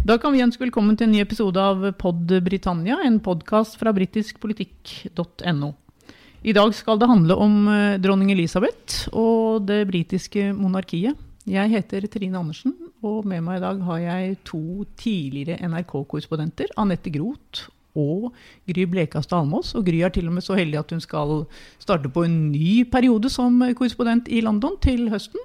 Da kan vi ønske velkommen til en ny episode av Pod Britannia, en podkast fra britiskpolitikk.no. I dag skal det handle om eh, dronning Elisabeth og det britiske monarkiet. Jeg heter Trine Andersen, og med meg i dag har jeg to tidligere NRK-korrespondenter, Anette Groth og Gry Blekastad Almås. Og Gry er til og med så heldig at hun skal starte på en ny periode som korrespondent i London til høsten.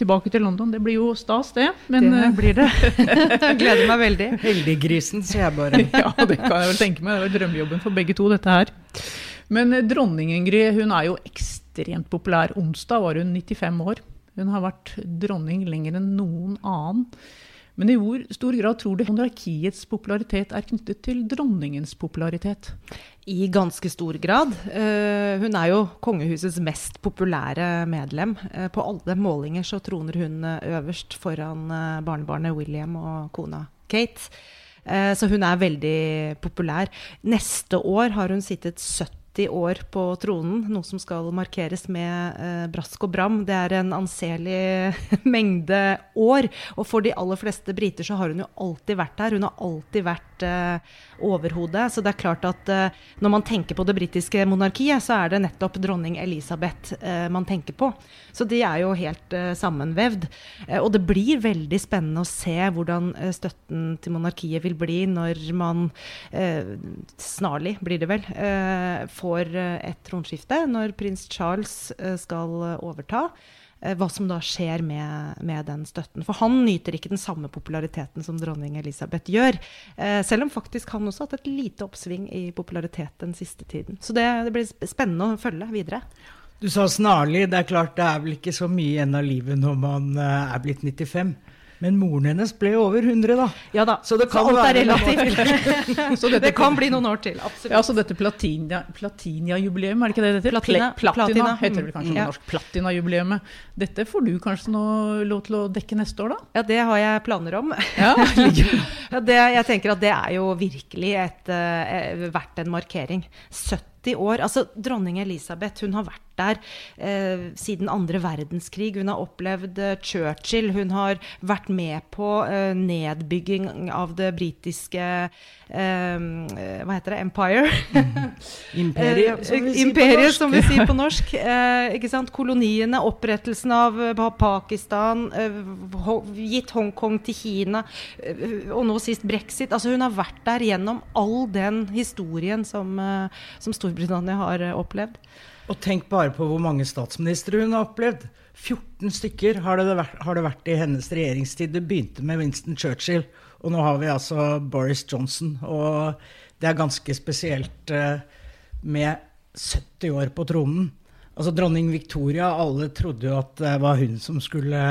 Tilbake til London. Det blir jo stas, det. Men Det eh, blir det. jeg Gleder meg veldig. Heldiggrisen, sier jeg bare. ja, det kan jeg vel tenke meg. Det var drømmejobben for begge to, dette her. Men eh, dronning Ingrid hun er jo ekstremt populær. Onsdag var hun 95 år. Hun har vært dronning lenger enn noen annen. Men i hvor stor grad tror du monarkiets popularitet er knyttet til dronningens popularitet? I ganske stor grad. Eh, hun er jo kongehusets mest populære medlem. Eh, på alle målinger så troner hun eh, øverst foran barnebarnet William og kona Kate. Så hun er veldig populær. Neste år har hun sittet 70 år på tronen, noe som skal markeres med brask og bram. Det er en anselig mengde år. Og for de aller fleste briter så har hun jo alltid vært der. Hun har alltid vært eh, overhodet. Så det er klart at eh, når man tenker på det britiske monarkiet, så er det nettopp dronning Elisabeth eh, man tenker på. Så de er jo helt sammenvevd. Og det blir veldig spennende å se hvordan støtten til monarkiet vil bli når man snarlig, blir det vel, får et tronskifte. Når prins Charles skal overta. Eh, hva som da skjer med, med den støtten. For han nyter ikke den samme populariteten som dronning Elisabeth gjør. Eh, selv om faktisk han også har hatt et lite oppsving i popularitet den siste tiden. Så det, det blir spennende å følge videre. Du sa snarlig. Det er klart det er vel ikke så mye igjen av livet når man eh, er blitt 95. Men moren hennes ble over 100, da. Ja da, Så det kan alt er være relativt. Så dette det kan bli noen år til. Absolutt. Ja, så dette platinia- Platinia-jubileum, er det ikke det det heter? Platina. Pla- Platina, Platina. heter det kanskje Mm. på Ja. norsk. Platina-jubileet. Dette får du kanskje nå lov til å dekke neste år, da? Ja, det har jeg planer om. Ja, Ja, det, jeg tenker at det er jo virkelig et, uh, verdt en markering. 70 år. Altså, dronning Elisabeth hun har vært der eh, siden andre verdenskrig. Hun har opplevd eh, Churchill. Hun har vært med på eh, nedbygging av det britiske eh, Hva heter det? Empire? Imperiet, som vi Eh, Imperiet, som vi sier på norsk. Eh, ikke sant? Koloniene, opprettelsen av eh, Pakistan, eh, gitt Hongkong til Kina, eh, og nå sist brexit. Altså Hun har vært der gjennom all den historien som, eh, som Storbritannia har eh, opplevd. Og tenk bare på hvor mange statsministre hun har opplevd. 14 stykker har det, vært, har det vært i hennes regjeringstid. Det begynte med Winston Churchill, og nå har vi altså Boris Johnson. Og det er ganske spesielt eh, med 70 år på tronen. Altså Dronning Victoria, alle trodde jo at det var hun som skulle,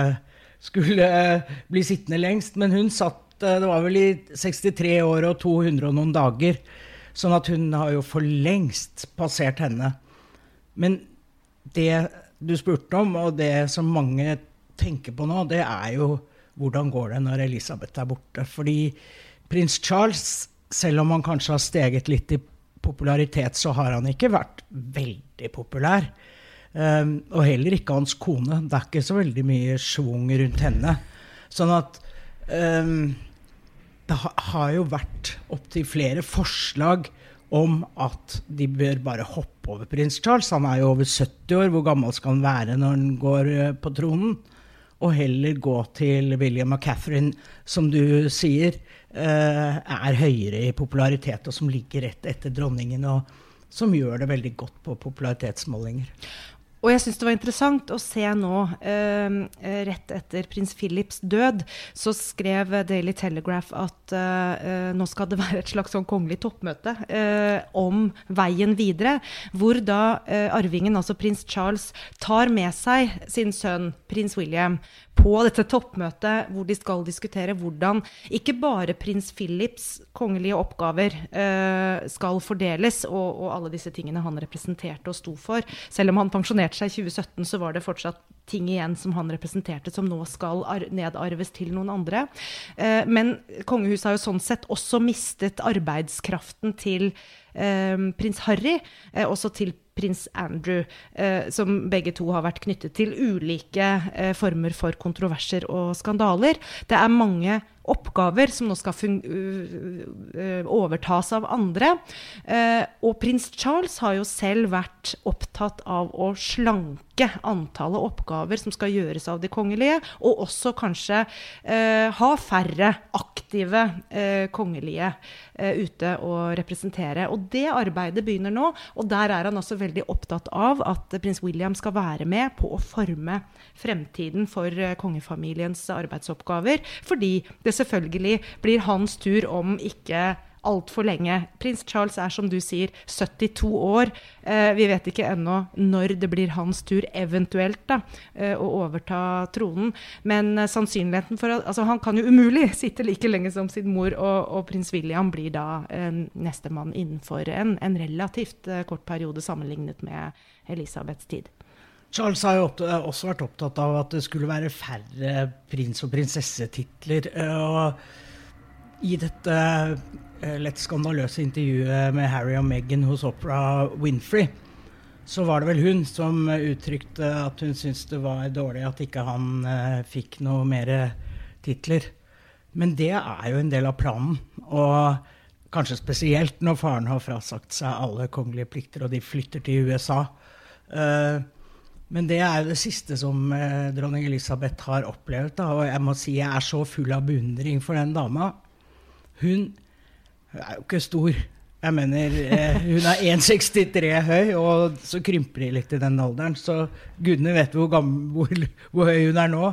skulle eh, bli sittende lengst, men hun satt eh, Det var vel i 63 år og 200 og noen dager. Sånn at hun har jo for lengst passert henne. Men det du spurte om, og det som mange tenker på nå, det er jo hvordan går det når Elisabeth er borte. Fordi prins Charles, selv om han kanskje har steget litt i popularitet, så har han ikke vært veldig populær. Um, og heller ikke hans kone. Det er ikke så veldig mye schwung rundt henne. Sånn at um, det har jo vært opptil flere forslag om at de bør bare hoppe over prins Charles. Han er jo over 70 år. Hvor gammel skal han være når han går eh, på tronen? Og heller gå til William og Catherine, som du sier, eh, er høyere i popularitet, og som ligger rett etter dronningen, og som gjør det veldig godt på popularitetsmålinger. Og jeg syns det var interessant å se nå, eh, rett etter prins Philips død, så skrev Daily Telegraph at eh, nå skal det være et slags sånn kongelig toppmøte eh, om veien videre. Hvor da eh, arvingen, altså prins Charles, tar med seg sin sønn prins William på dette toppmøtet hvor de skal diskutere hvordan ikke bare prins Philips kongelige oppgaver eh, skal fordeles, og, og, alle disse tingene han representerte og sto for. Selv om han pensjonerte seg i 2017, så var det fortsatt ting igjen som han representerte, som nå skal nedarves til noen andre. Eh, men kongehuset har jo sånn sett også mistet arbeidskraften til prins Harry, eh, også til prins Andrew, eh, som begge to har vært knyttet til ulike eh, former for kontroverser og skandaler. Det er mange oppgaver som nå skal overtas av andre. Og prins Charles har jo selv vært opptatt av å slanke antallet oppgaver som skal gjøres av de kongelige, og også kanskje ha færre aktive eh, kongelige ute å representere. Og det arbeidet begynner nå, og der er han også veldig opptatt av at prins William skal være med på å forme fremtiden for kongefamiliens arbeidsoppgaver, fordi det selvfølgelig blir hans tur om ikke altfor lenge. Prins Charles er som du sier 72 år. Eh, vi vet ikke ennå når det blir hans tur eventuelt da, eh, å overta tronen. Men eh, sannsynligheten for at altså, Han kan jo umulig sitte like lenge som sin mor, og, og prins William blir da eh, nestemann innenfor en, en relativt eh, kort periode sammenlignet med Elisabeths tid. Charles har jo også vært opptatt av at det skulle være færre prins- og prinsessetitler. Eh, og i dette eh, lett skandaløse intervjuet med Harry og Meghan hos Opera Winfrey, så var det vel hun som uttrykte at hun syntes det var dårlig at ikke han eh, fikk noe mer titler. Men det er jo en del av planen. Og kanskje spesielt når faren har frasagt seg alle kongelige plikter, og de flytter til USA. Uh, men det er jo det siste som eh, dronning Elisabeth har opplevd. Da. Og jeg må si jeg er så full av beundring for den dama. Hun er jo ikke stor. Jeg mener, eh, hun er 1,63 høy, og så krymper de litt i den alderen. Så gudene vet hvor, gammel, hvor, hvor høy hun er nå.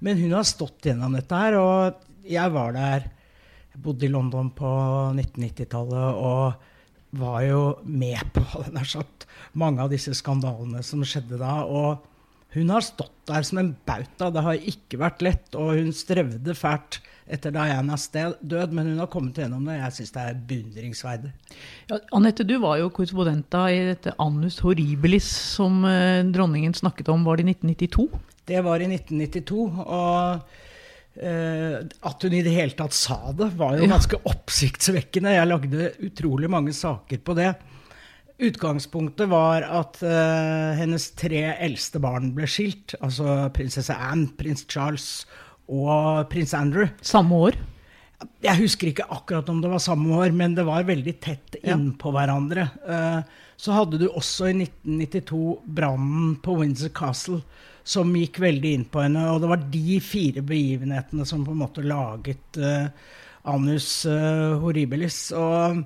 Men hun har stått gjennom dette her, og jeg var der. Jeg bodde i London på 1990-tallet og var jo med på nær sagt, mange av disse skandalene som skjedde da. og hun har stått der som en bauta. Det har ikke vært lett, og hun strevde fælt etter Dianas død, men hun har kommet gjennom det. Jeg syns det er beundringsverdig. Ja, Anette, du var jo korrespondenta i dette Annus Horribilis som eh, dronningen snakket om. Var det i 1992? Det var i 1992. og Uh, at hun i det hele tatt sa det, var jo ganske oppsiktsvekkende. Jeg lagde utrolig mange saker på det. Utgangspunktet var at uh, hennes tre eldste barn ble skilt. Altså prinsesse Anne, prins Charles og prins Andrew. Samme år? Jeg husker ikke akkurat om det var samme år, men det var veldig tett innpå ja. hverandre. Uh, så hadde du også i 1992 brannen på Windsor Castle som gikk veldig inn på henne. Og det var de fire begivenhetene som på en måte laget uh, Anus uh, Horribilis. Og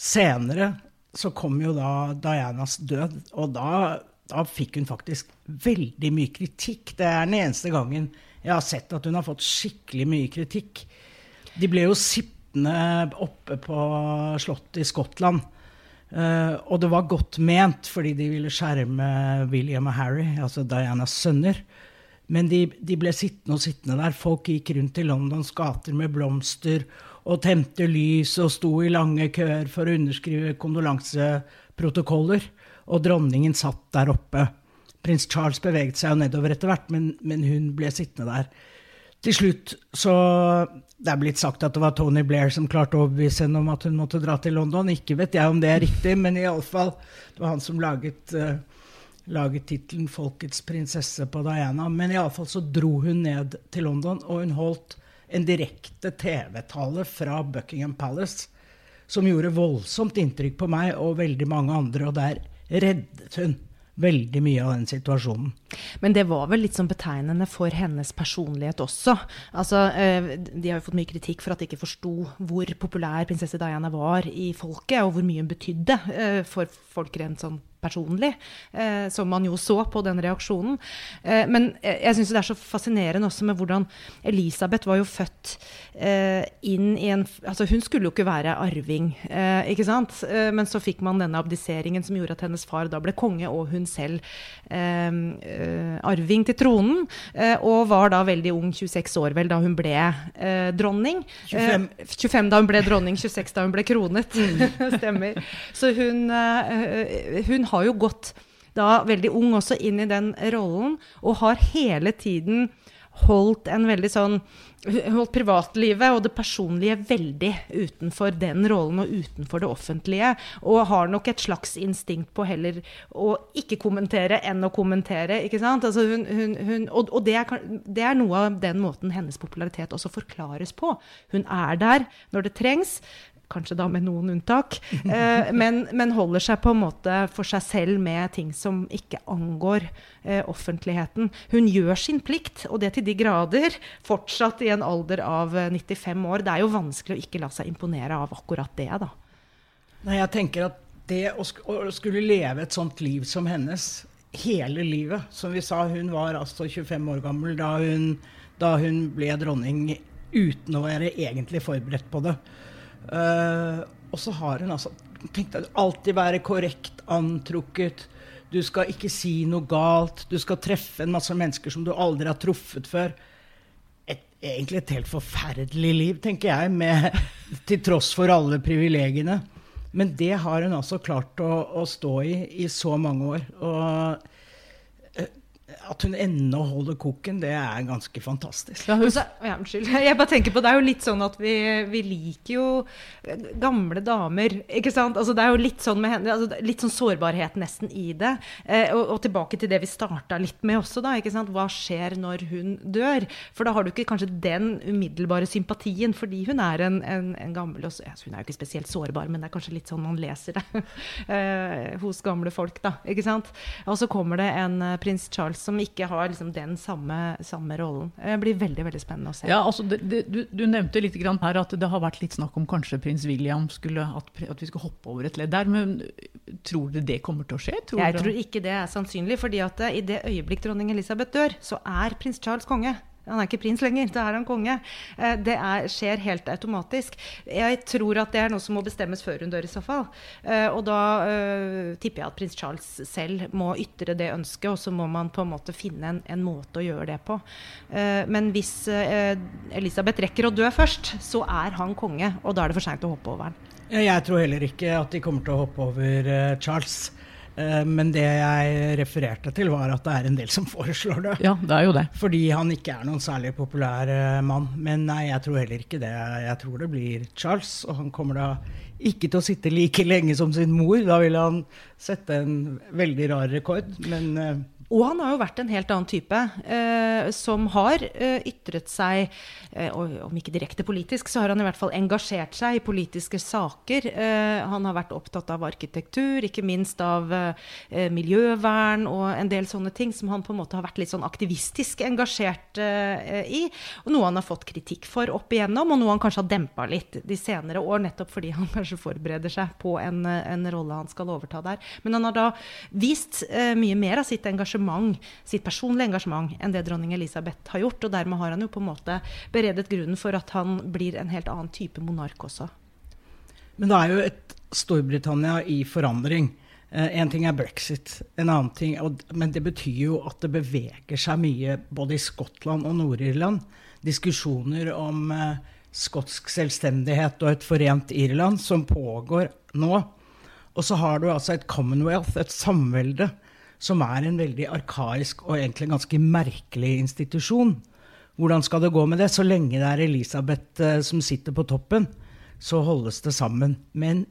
senere så kom jo da Dianas død, og da, da fikk hun faktisk veldig mye kritikk. Det er den eneste gangen jeg har sett at hun har fått skikkelig mye kritikk. De ble jo sittende oppe på slottet i Skottland Uh, og det var godt ment, fordi de ville skjerme William og Harry, altså Dianas sønner. Men de, de, ble sittende og sittende der. Folk gikk rundt i Londons gater med blomster og tente lys og sto i lange køer for å underskrive kondolanseprotokoller. Og dronningen satt der oppe. Prins Charles beveget seg jo nedover etter hvert, men, men hun ble sittende der. Til slutt så Det er blitt sagt at det var Tony Blair som klarte å overbevise henne om at hun måtte dra til London. Ikke vet jeg om det er riktig, men iallfall Det var han som laget, uh, laget tittelen 'Folkets prinsesse' på Diana. Men iallfall så dro hun ned til London, og hun holdt en direkte TV-tale fra Buckingham Palace som gjorde voldsomt inntrykk på meg og veldig mange andre, og der reddet hun veldig mye av den situasjonen. Men det var vel litt sånn betegnende for hennes personlighet også. Altså, eh, de har jo fått mye kritikk for at de ikke forsto hvor populær prinsesse Diana var i folket, og hvor mye hun betydde eh, for folk rent sånn personlig, eh, som man jo så på den reaksjonen. Eh, men eh, jeg syns det er så fascinerende også med hvordan Elisabeth var jo født eh, inn i en Altså hun skulle jo ikke være arving, eh, ikke sant? Eh, men så fikk man denne abdiseringen som gjorde at hennes far da ble konge, og hun selv arving til tronen. og var da veldig ung, 26 år vel, da hun ble dronning. 25. 25 da hun ble dronning, 26 da hun ble kronet. Stemmer. Så hun, hun har jo gått da veldig ung også inn i den rollen, og har hele tiden holdt en veldig sånn Holdt privatlivet og det personlige veldig utenfor den rollen og utenfor det offentlige. Og har nok et slags instinkt på heller å ikke kommentere enn å kommentere. ikke sant? Altså hun, hun, hun, og, og det, er, det er noe av den måten hennes popularitet også forklares på. Hun er der når det trengs kanskje da med noen unntak, eh, men, men, holder seg på en måte for seg selv med ting som ikke angår eh, offentligheten. Hun gjør sin plikt, og det til de grader, fortsatt i en alder av 95 eh, år. Det er jo vanskelig å ikke la seg imponere av akkurat det, da. Nei, jeg tenker at det å, sk å skulle leve et sånt liv som hennes hele livet Som vi sa, hun var altså 25 år gammel da hun, da hun ble dronning uten å være egentlig forberedt på det. Uh, og så har hun altså tenkt deg alltid være korrekt antrukket. Du skal ikke si noe galt. Du skal treffe en masse mennesker som du aldri har truffet før. Et, egentlig et helt forferdelig liv, tenker jeg, med, til tross for alle privilegiene. Men det har hun altså klart å, å stå i i så mange år. Og at hun ennå holder koken, det er ganske fantastisk. Ja, hun, ja, unnskyld. Jeg bare tenker på, Det er jo litt sånn at vi, vi liker jo gamle damer. ikke sant? Altså, det er jo litt sånn med henne, altså, litt sånn sårbarhet nesten i det. Eh, og, og, tilbake til det vi starta litt med også. da, ikke sant? Hva skjer når hun dør? For da har du ikke kanskje den umiddelbare sympatien, fordi hun er en, en, en gammel og, altså, Hun er jo ikke spesielt sårbar, men det er kanskje litt sånn man leser det eh, hos gamle folk. da, ikke sant? Og så kommer det en uh, prins Charles som ikke har liksom den samme, samme, rollen. Det blir veldig veldig spennende å se. Ja, altså det, det, du, du, nevnte litt her at det har vært litt snakk om kanskje prins William skulle, at, at vi skulle hoppe over et ledd der. Men tror du det kommer til å skje? Tror jeg tror ikke det er sannsynlig. fordi at i det øyeblikk dronning Elisabeth dør, så er prins Charles konge. Han er ikke prins lenger, da er han konge. Eh, det er, skjer helt automatisk. Jeg tror at det er noe som må bestemmes før hun dør, i så fall. Eh, og da uh, tipper jeg at prins Charles selv må ytre det ønsket, og så må man på en måte finne en, en måte å gjøre det på. Uh, men hvis uh, Elisabeth rekker å dø først, så er han konge, og da er det for seint å hoppe over han. Jeg tror heller ikke at de kommer til å hoppe over Charles. Eh, men det jeg refererte til, var at det er en del som foreslår det. Ja, det er jo det. Fordi han ikke er noen særlig populær eh, mann. Men nei, jeg tror heller ikke det. Jeg tror det blir Charles. Og han kommer da ikke til å sitte like lenge som sin mor. Da vil han sette en veldig rar rekord. Men eh, og han har jo vært en helt annen type, eh, som har eh, ytret seg, eh, om ikke direkte politisk, så har han i hvert fall engasjert seg i politiske saker. Eh, han har vært opptatt av arkitektur, ikke minst av eh, miljøvern og en del sånne ting som han på en måte har vært litt sånn aktivistisk engasjert eh, i. Og noe han har fått kritikk for opp igjennom, og noe han kanskje har dempa litt de senere år, nettopp fordi han kanskje forbereder seg på en, en rolle han skal overta der. Men han har da vist mye mer av sitt engasjement sitt personlige engasjement enn det dronning Elisabeth har gjort. Og dermed har han jo på en måte beredet grunnen for at han blir en helt annen type monark også. Men det er jo et Storbritannia i forandring. Eh, en ting er brexit, en annen ting, men det betyr jo at det beveger seg mye både i Skottland og Nord-Irland. Diskusjoner om eh, skotsk selvstendighet og et forent Irland som pågår nå. Og så har du altså et Commonwealth, et samvelde, som er en veldig arkaisk og egentlig ganske merkelig institusjon. Hvordan skal det gå med det? Så lenge det er Elisabeth uh, som sitter på toppen, så holdes det sammen. Men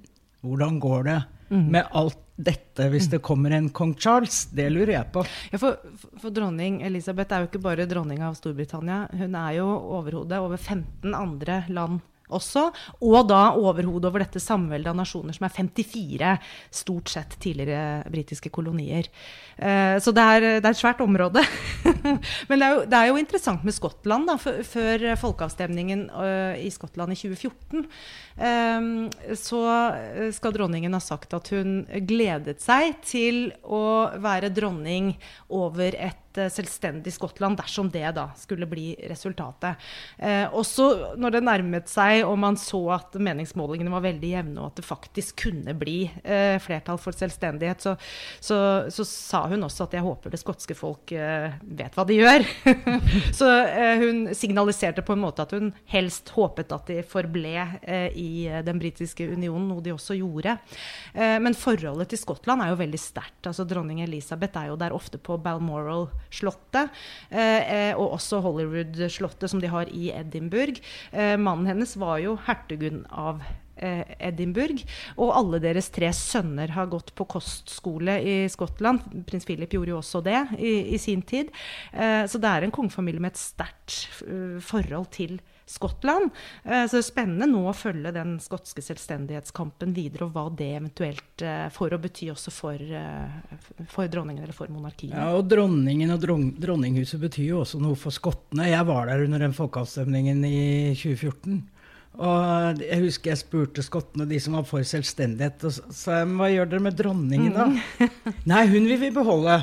hvordan går det mm. med alt dette hvis det kommer en kong Charles? Det lurer jeg på. Ja, for, for, dronning Elisabeth er jo ikke bare dronning av Storbritannia. Hun er jo overhodet over 15 andre land også. Og da overhodet over dette samveldet av nasjoner som er 54 stort sett tidligere britiske kolonier. Eh, så det er, det er, et svært område. Men det er, jo, det er, jo, interessant med Skottland. Da, før folkeavstemningen eh, i Skottland i 2014 eh, så skal dronningen ha sagt at hun gledet seg til å være dronning over et et selvstendig Skottland, dersom det da skulle bli resultatet. Eh, også når det nærmet seg og man så at meningsmålingene var veldig jevne, og at det faktisk kunne bli eh, flertall for selvstendighet, så, så, så, sa hun også at jeg håper det skotske folk eh, vet hva de gjør. så eh, hun signaliserte på en måte at hun helst håpet at de forble eh, i den britiske unionen, noe de også gjorde. Eh, men forholdet til Skottland er jo veldig sterkt. Altså, dronning Elisabeth er jo der ofte på Balmoral slottet, eh, og også Hollywood-slottet som de har i Edinburgh. Eh, mannen hennes var jo hertugen av eh, Edinburgh. Og alle deres tre sønner har gått på kostskole i Skottland. Prins Philip gjorde jo også det i, i sin tid. Eh, så det er en kongefamilie med et sterkt forhold til Skottland. Eh, så det er spennende nå å følge den skotske selvstendighetskampen videre, og hva det eventuelt eh, får å bety også for, eh, for dronningen eller for monarkiet. Ja, og Dronningen og dronninghuset betyr jo også noe for skottene. Jeg var der under den folkeavstemningen i 2014. Og jeg husker jeg spurte skottene, de som var for selvstendighet, og sa hva gjør dere med dronningen da? Mm. Nei, hun vil vi beholde.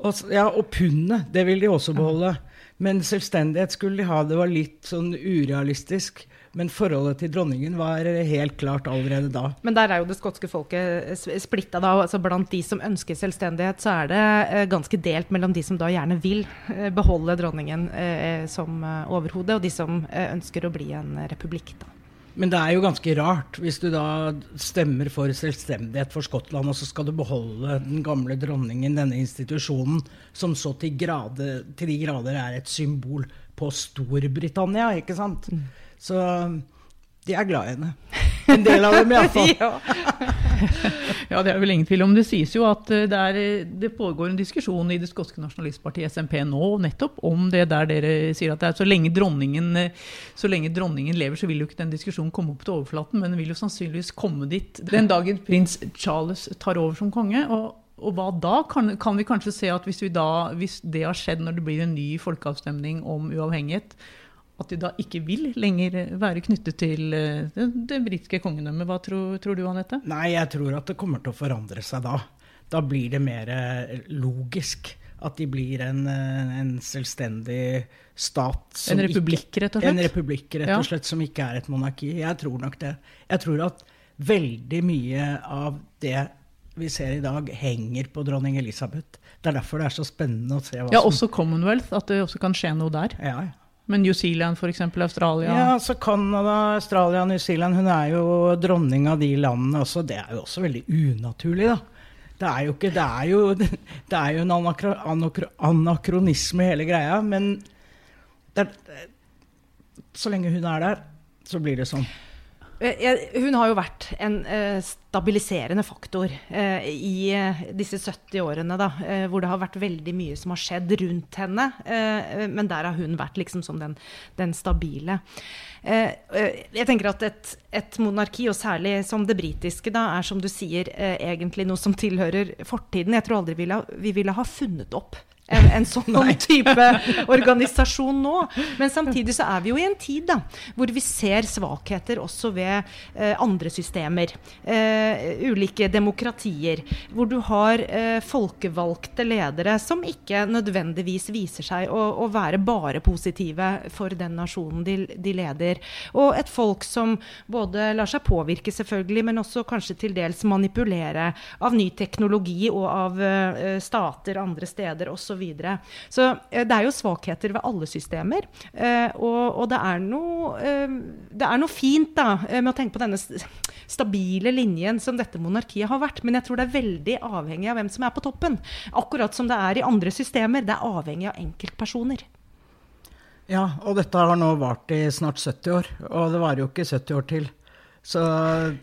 Og, ja, og pundet, det vil de også beholde. Men selvstendighet skulle de ha. Det var litt sånn urealistisk. Men forholdet til dronningen var helt klart allerede da. Men der er jo det skotske folket splitta, da. Altså blant de som ønsker selvstendighet, så er det eh, ganske delt mellom de som da gjerne vil eh, beholde dronningen eh, som overhode, og de som ønsker å bli en republikk, da. Men det er jo ganske rart hvis du da stemmer for selvstendighet for Skottland, og så skal du beholde den gamle dronningen, denne institusjonen, som så til, grade, til de grader er et symbol på Storbritannia, ikke sant? Mm. Så de er glad i henne. En del av dem, iallfall. ja. ja, det er vel ingen tvil om. Det sies jo at eh, det, er, det pågår en diskusjon i det skotske nasjonalistpartiet SMP nå nettopp om det der dere sier at det er så lenge dronningen, så lenge dronningen lever, så vil jo ikke den diskusjonen komme opp til overflaten, men den vil jo sannsynligvis komme dit den dagen prins Charles tar over som konge. og og hva da? Kan, kan, vi kanskje se at hvis, da, hvis, det har skjedd når det blir en ny folkeavstemning om uavhengighet, at de da ikke vil lenger være knyttet til eh, det, det britiske kongedømmet. Hva tror, tror, du, Anette? Nei, jeg tror at det kommer til å forandre seg da. Da blir det mer eh, logisk at de blir en, eh, en selvstendig stat. en republikk, rett og slett? En republikk, rett og slett, som ikke er et monarki. Jeg tror nok det. Jeg tror at veldig mye av det vi ser i dag, henger på dronning Elisabeth. Det er derfor det er så spennende å se hva ja, som Ja, også Commonwealth, at det også kan skje noe der. Ja, ja. Men New Zealand f.eks., Australia? Ja, altså Canada, Australia, New Zealand. Hun er jo dronning av de landene også. Det er jo også veldig unaturlig, da. Det er jo ikke Det er jo, det er jo en anakro, anakro, anakronisme, hele greia. Men det, så lenge hun er der, så blir det sånn. Eh, hun har jo vært en uh, stabiliserende faktor uh, i disse 70 årene, da, hvor det har vært veldig mye som har skjedd rundt henne. men der har hun vært liksom som den, den stabile. jeg tenker at et, et, monarki, og særlig som det britiske, da, er som du sier, egentlig noe som tilhører fortiden. Jeg tror aldri vi ville, vi ville ha funnet opp en, en sånn type organisasjon nå. Men samtidig så er vi jo i en tid da, hvor vi ser svakheter også ved eh, andre systemer. Eh, ulike demokratier. Hvor du har eh, folkevalgte ledere som ikke nødvendigvis viser seg å, å være bare positive for den nasjonen de, de, leder. Og et folk som både lar seg påvirke, selvfølgelig, men også kanskje til dels manipulere av ny teknologi og av uh, stater andre steder osv. Så, videre. så uh, det er jo svakheter ved alle systemer. Uh, og, og, det, er noe, det er noe fint da, med å tenke på denne stabile linjen som dette monarkiet har vært. Men jeg tror det er veldig avhengig av hvem som er på toppen. Akkurat som det er i andre systemer. Det er avhengig av enkeltpersoner. Ja, og dette har nå vart i snart 70 år. Og det varer jo ikke 70 år til. Så,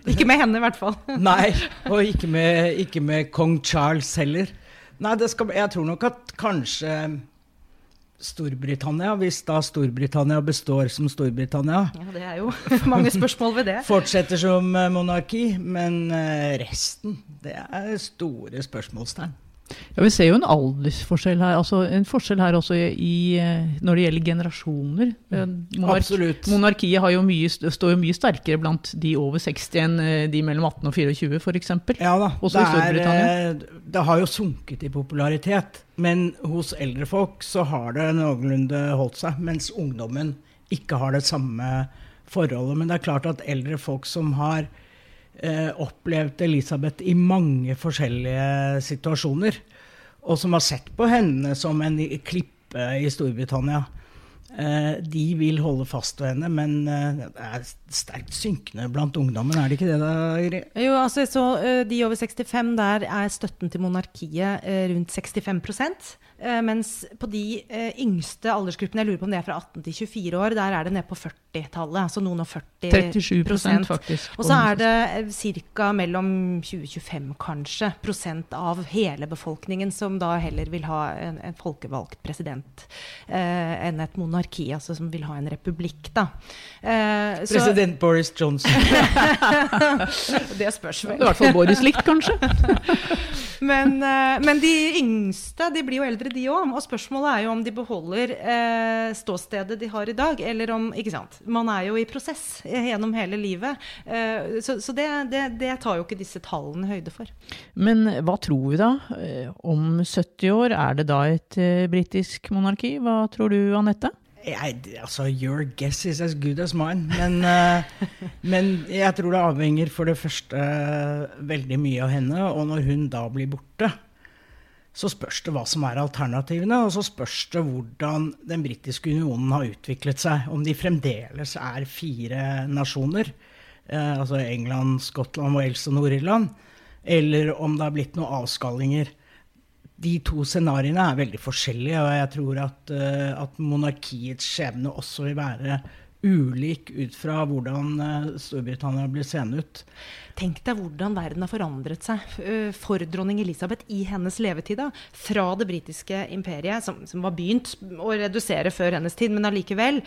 ikke med henne, i hvert fall. nei, og ikke med, ikke med kong Charles heller. Nei, skal, jeg tror nok at kanskje Storbritannia, hvis da Storbritannia består som Storbritannia. Ja, det er jo mange spørsmål ved det. Fortsetter som eh, monarki, men eh, resten, det er store spørsmålstegn. Ja, Vi ser jo en aldersforskjell her. altså En forskjell her også i, eh, når det gjelder generasjoner. Eh, Monark, Absolutt. Monarkiet har jo mye, står jo mye sterkere blant de over 60 enn eh, de mellom 18 og 24 f.eks. Ja da, Også det, er, eh, det har jo sunket i popularitet. Men hos eldre folk så har det noenlunde holdt seg, mens ungdommen ikke har det samme forholdet. Men det er klart at eldre folk som har eh, opplevd Elisabeth i mange forskjellige situasjoner, og som har sett på henne som en klippe i Storbritannia, de vil holde fast ved henne, men eh, det er sterkt synkende blant ungdommen, er det ikke det da, Ingrid? Jo, altså, så eh, De over 65, der er støtten til monarkiet eh, rundt 65 eh, Mens på de eh, yngste aldersgruppene, jeg lurer på om det er fra 18 til 24 år, der er det nede på 40-tallet. Altså noen og 40 37% faktisk. Og så er det ca. mellom 20-25 kanskje prosent av hele befolkningen som da heller vil ha en, en folkevalgt president eh, enn et monarki, altså som vil ha en republikk, da. Eh, så- President Boris Johnson. det spørs I hvert fall Boris likt, kanskje. Men, eh, men de yngste de blir jo eldre, de òg. Og spørsmålet er jo om de beholder eh, ståstedet de har i dag, eller om Ikke sant. Man er jo i prosess eh, gjennom hele livet. Eh, så så det, det, det tar jo ikke disse tallene høyde for. Men hva tror vi da? Eh, Om 70 år, er det da et eh, britisk monarki? Hva tror du, Anette? Jeg, altså, your guess is as good as mine. Men, uh, men jeg tror det avhenger for det første eh, veldig mye av henne. Og når hun da blir borte, så spørs det hva som er alternativene. Og så spørs det hvordan den britiske unionen har utviklet seg. Om de fremdeles er fire nasjoner. uh, altså England, Skottland, Wales og Nord-Irland. Eller om det har blitt noen avskallinger de to scenarioene er veldig forskjellige, og jeg tror at, eh, at monarkiets skjebne også vil være ulik ut fra hvordan eh, Storbritannia blir seende ut. Tenk deg hvordan verden har forandret seg eh, for dronning Elisabeth i hennes levetid. da. Fra det britiske imperiet, som, som var begynt å redusere før hennes tid, men allikevel,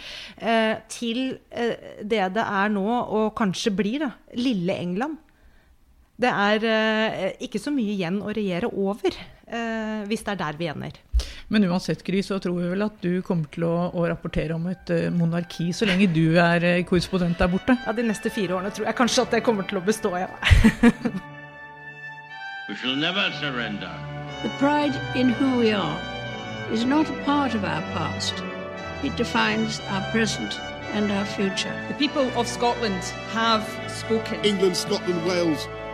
til det det er nå, og kanskje blir, da, lille England. Det er eh, ikke så mye igjen å regjere over, eh, hvis det er der vi ender. Men uansett, Gry, så tror vi vel at du kommer til å, å rapportere om et eh, monarki så lenge du er eh, korrespondent der borte. Ja, De neste fire årene tror jeg kanskje at det kommer til å bestå, ja. We shall never surrender. The pride in who we are is not a part of our past. It defines our present and our future. The people of Scotland have spoken. England, Scotland, Wales,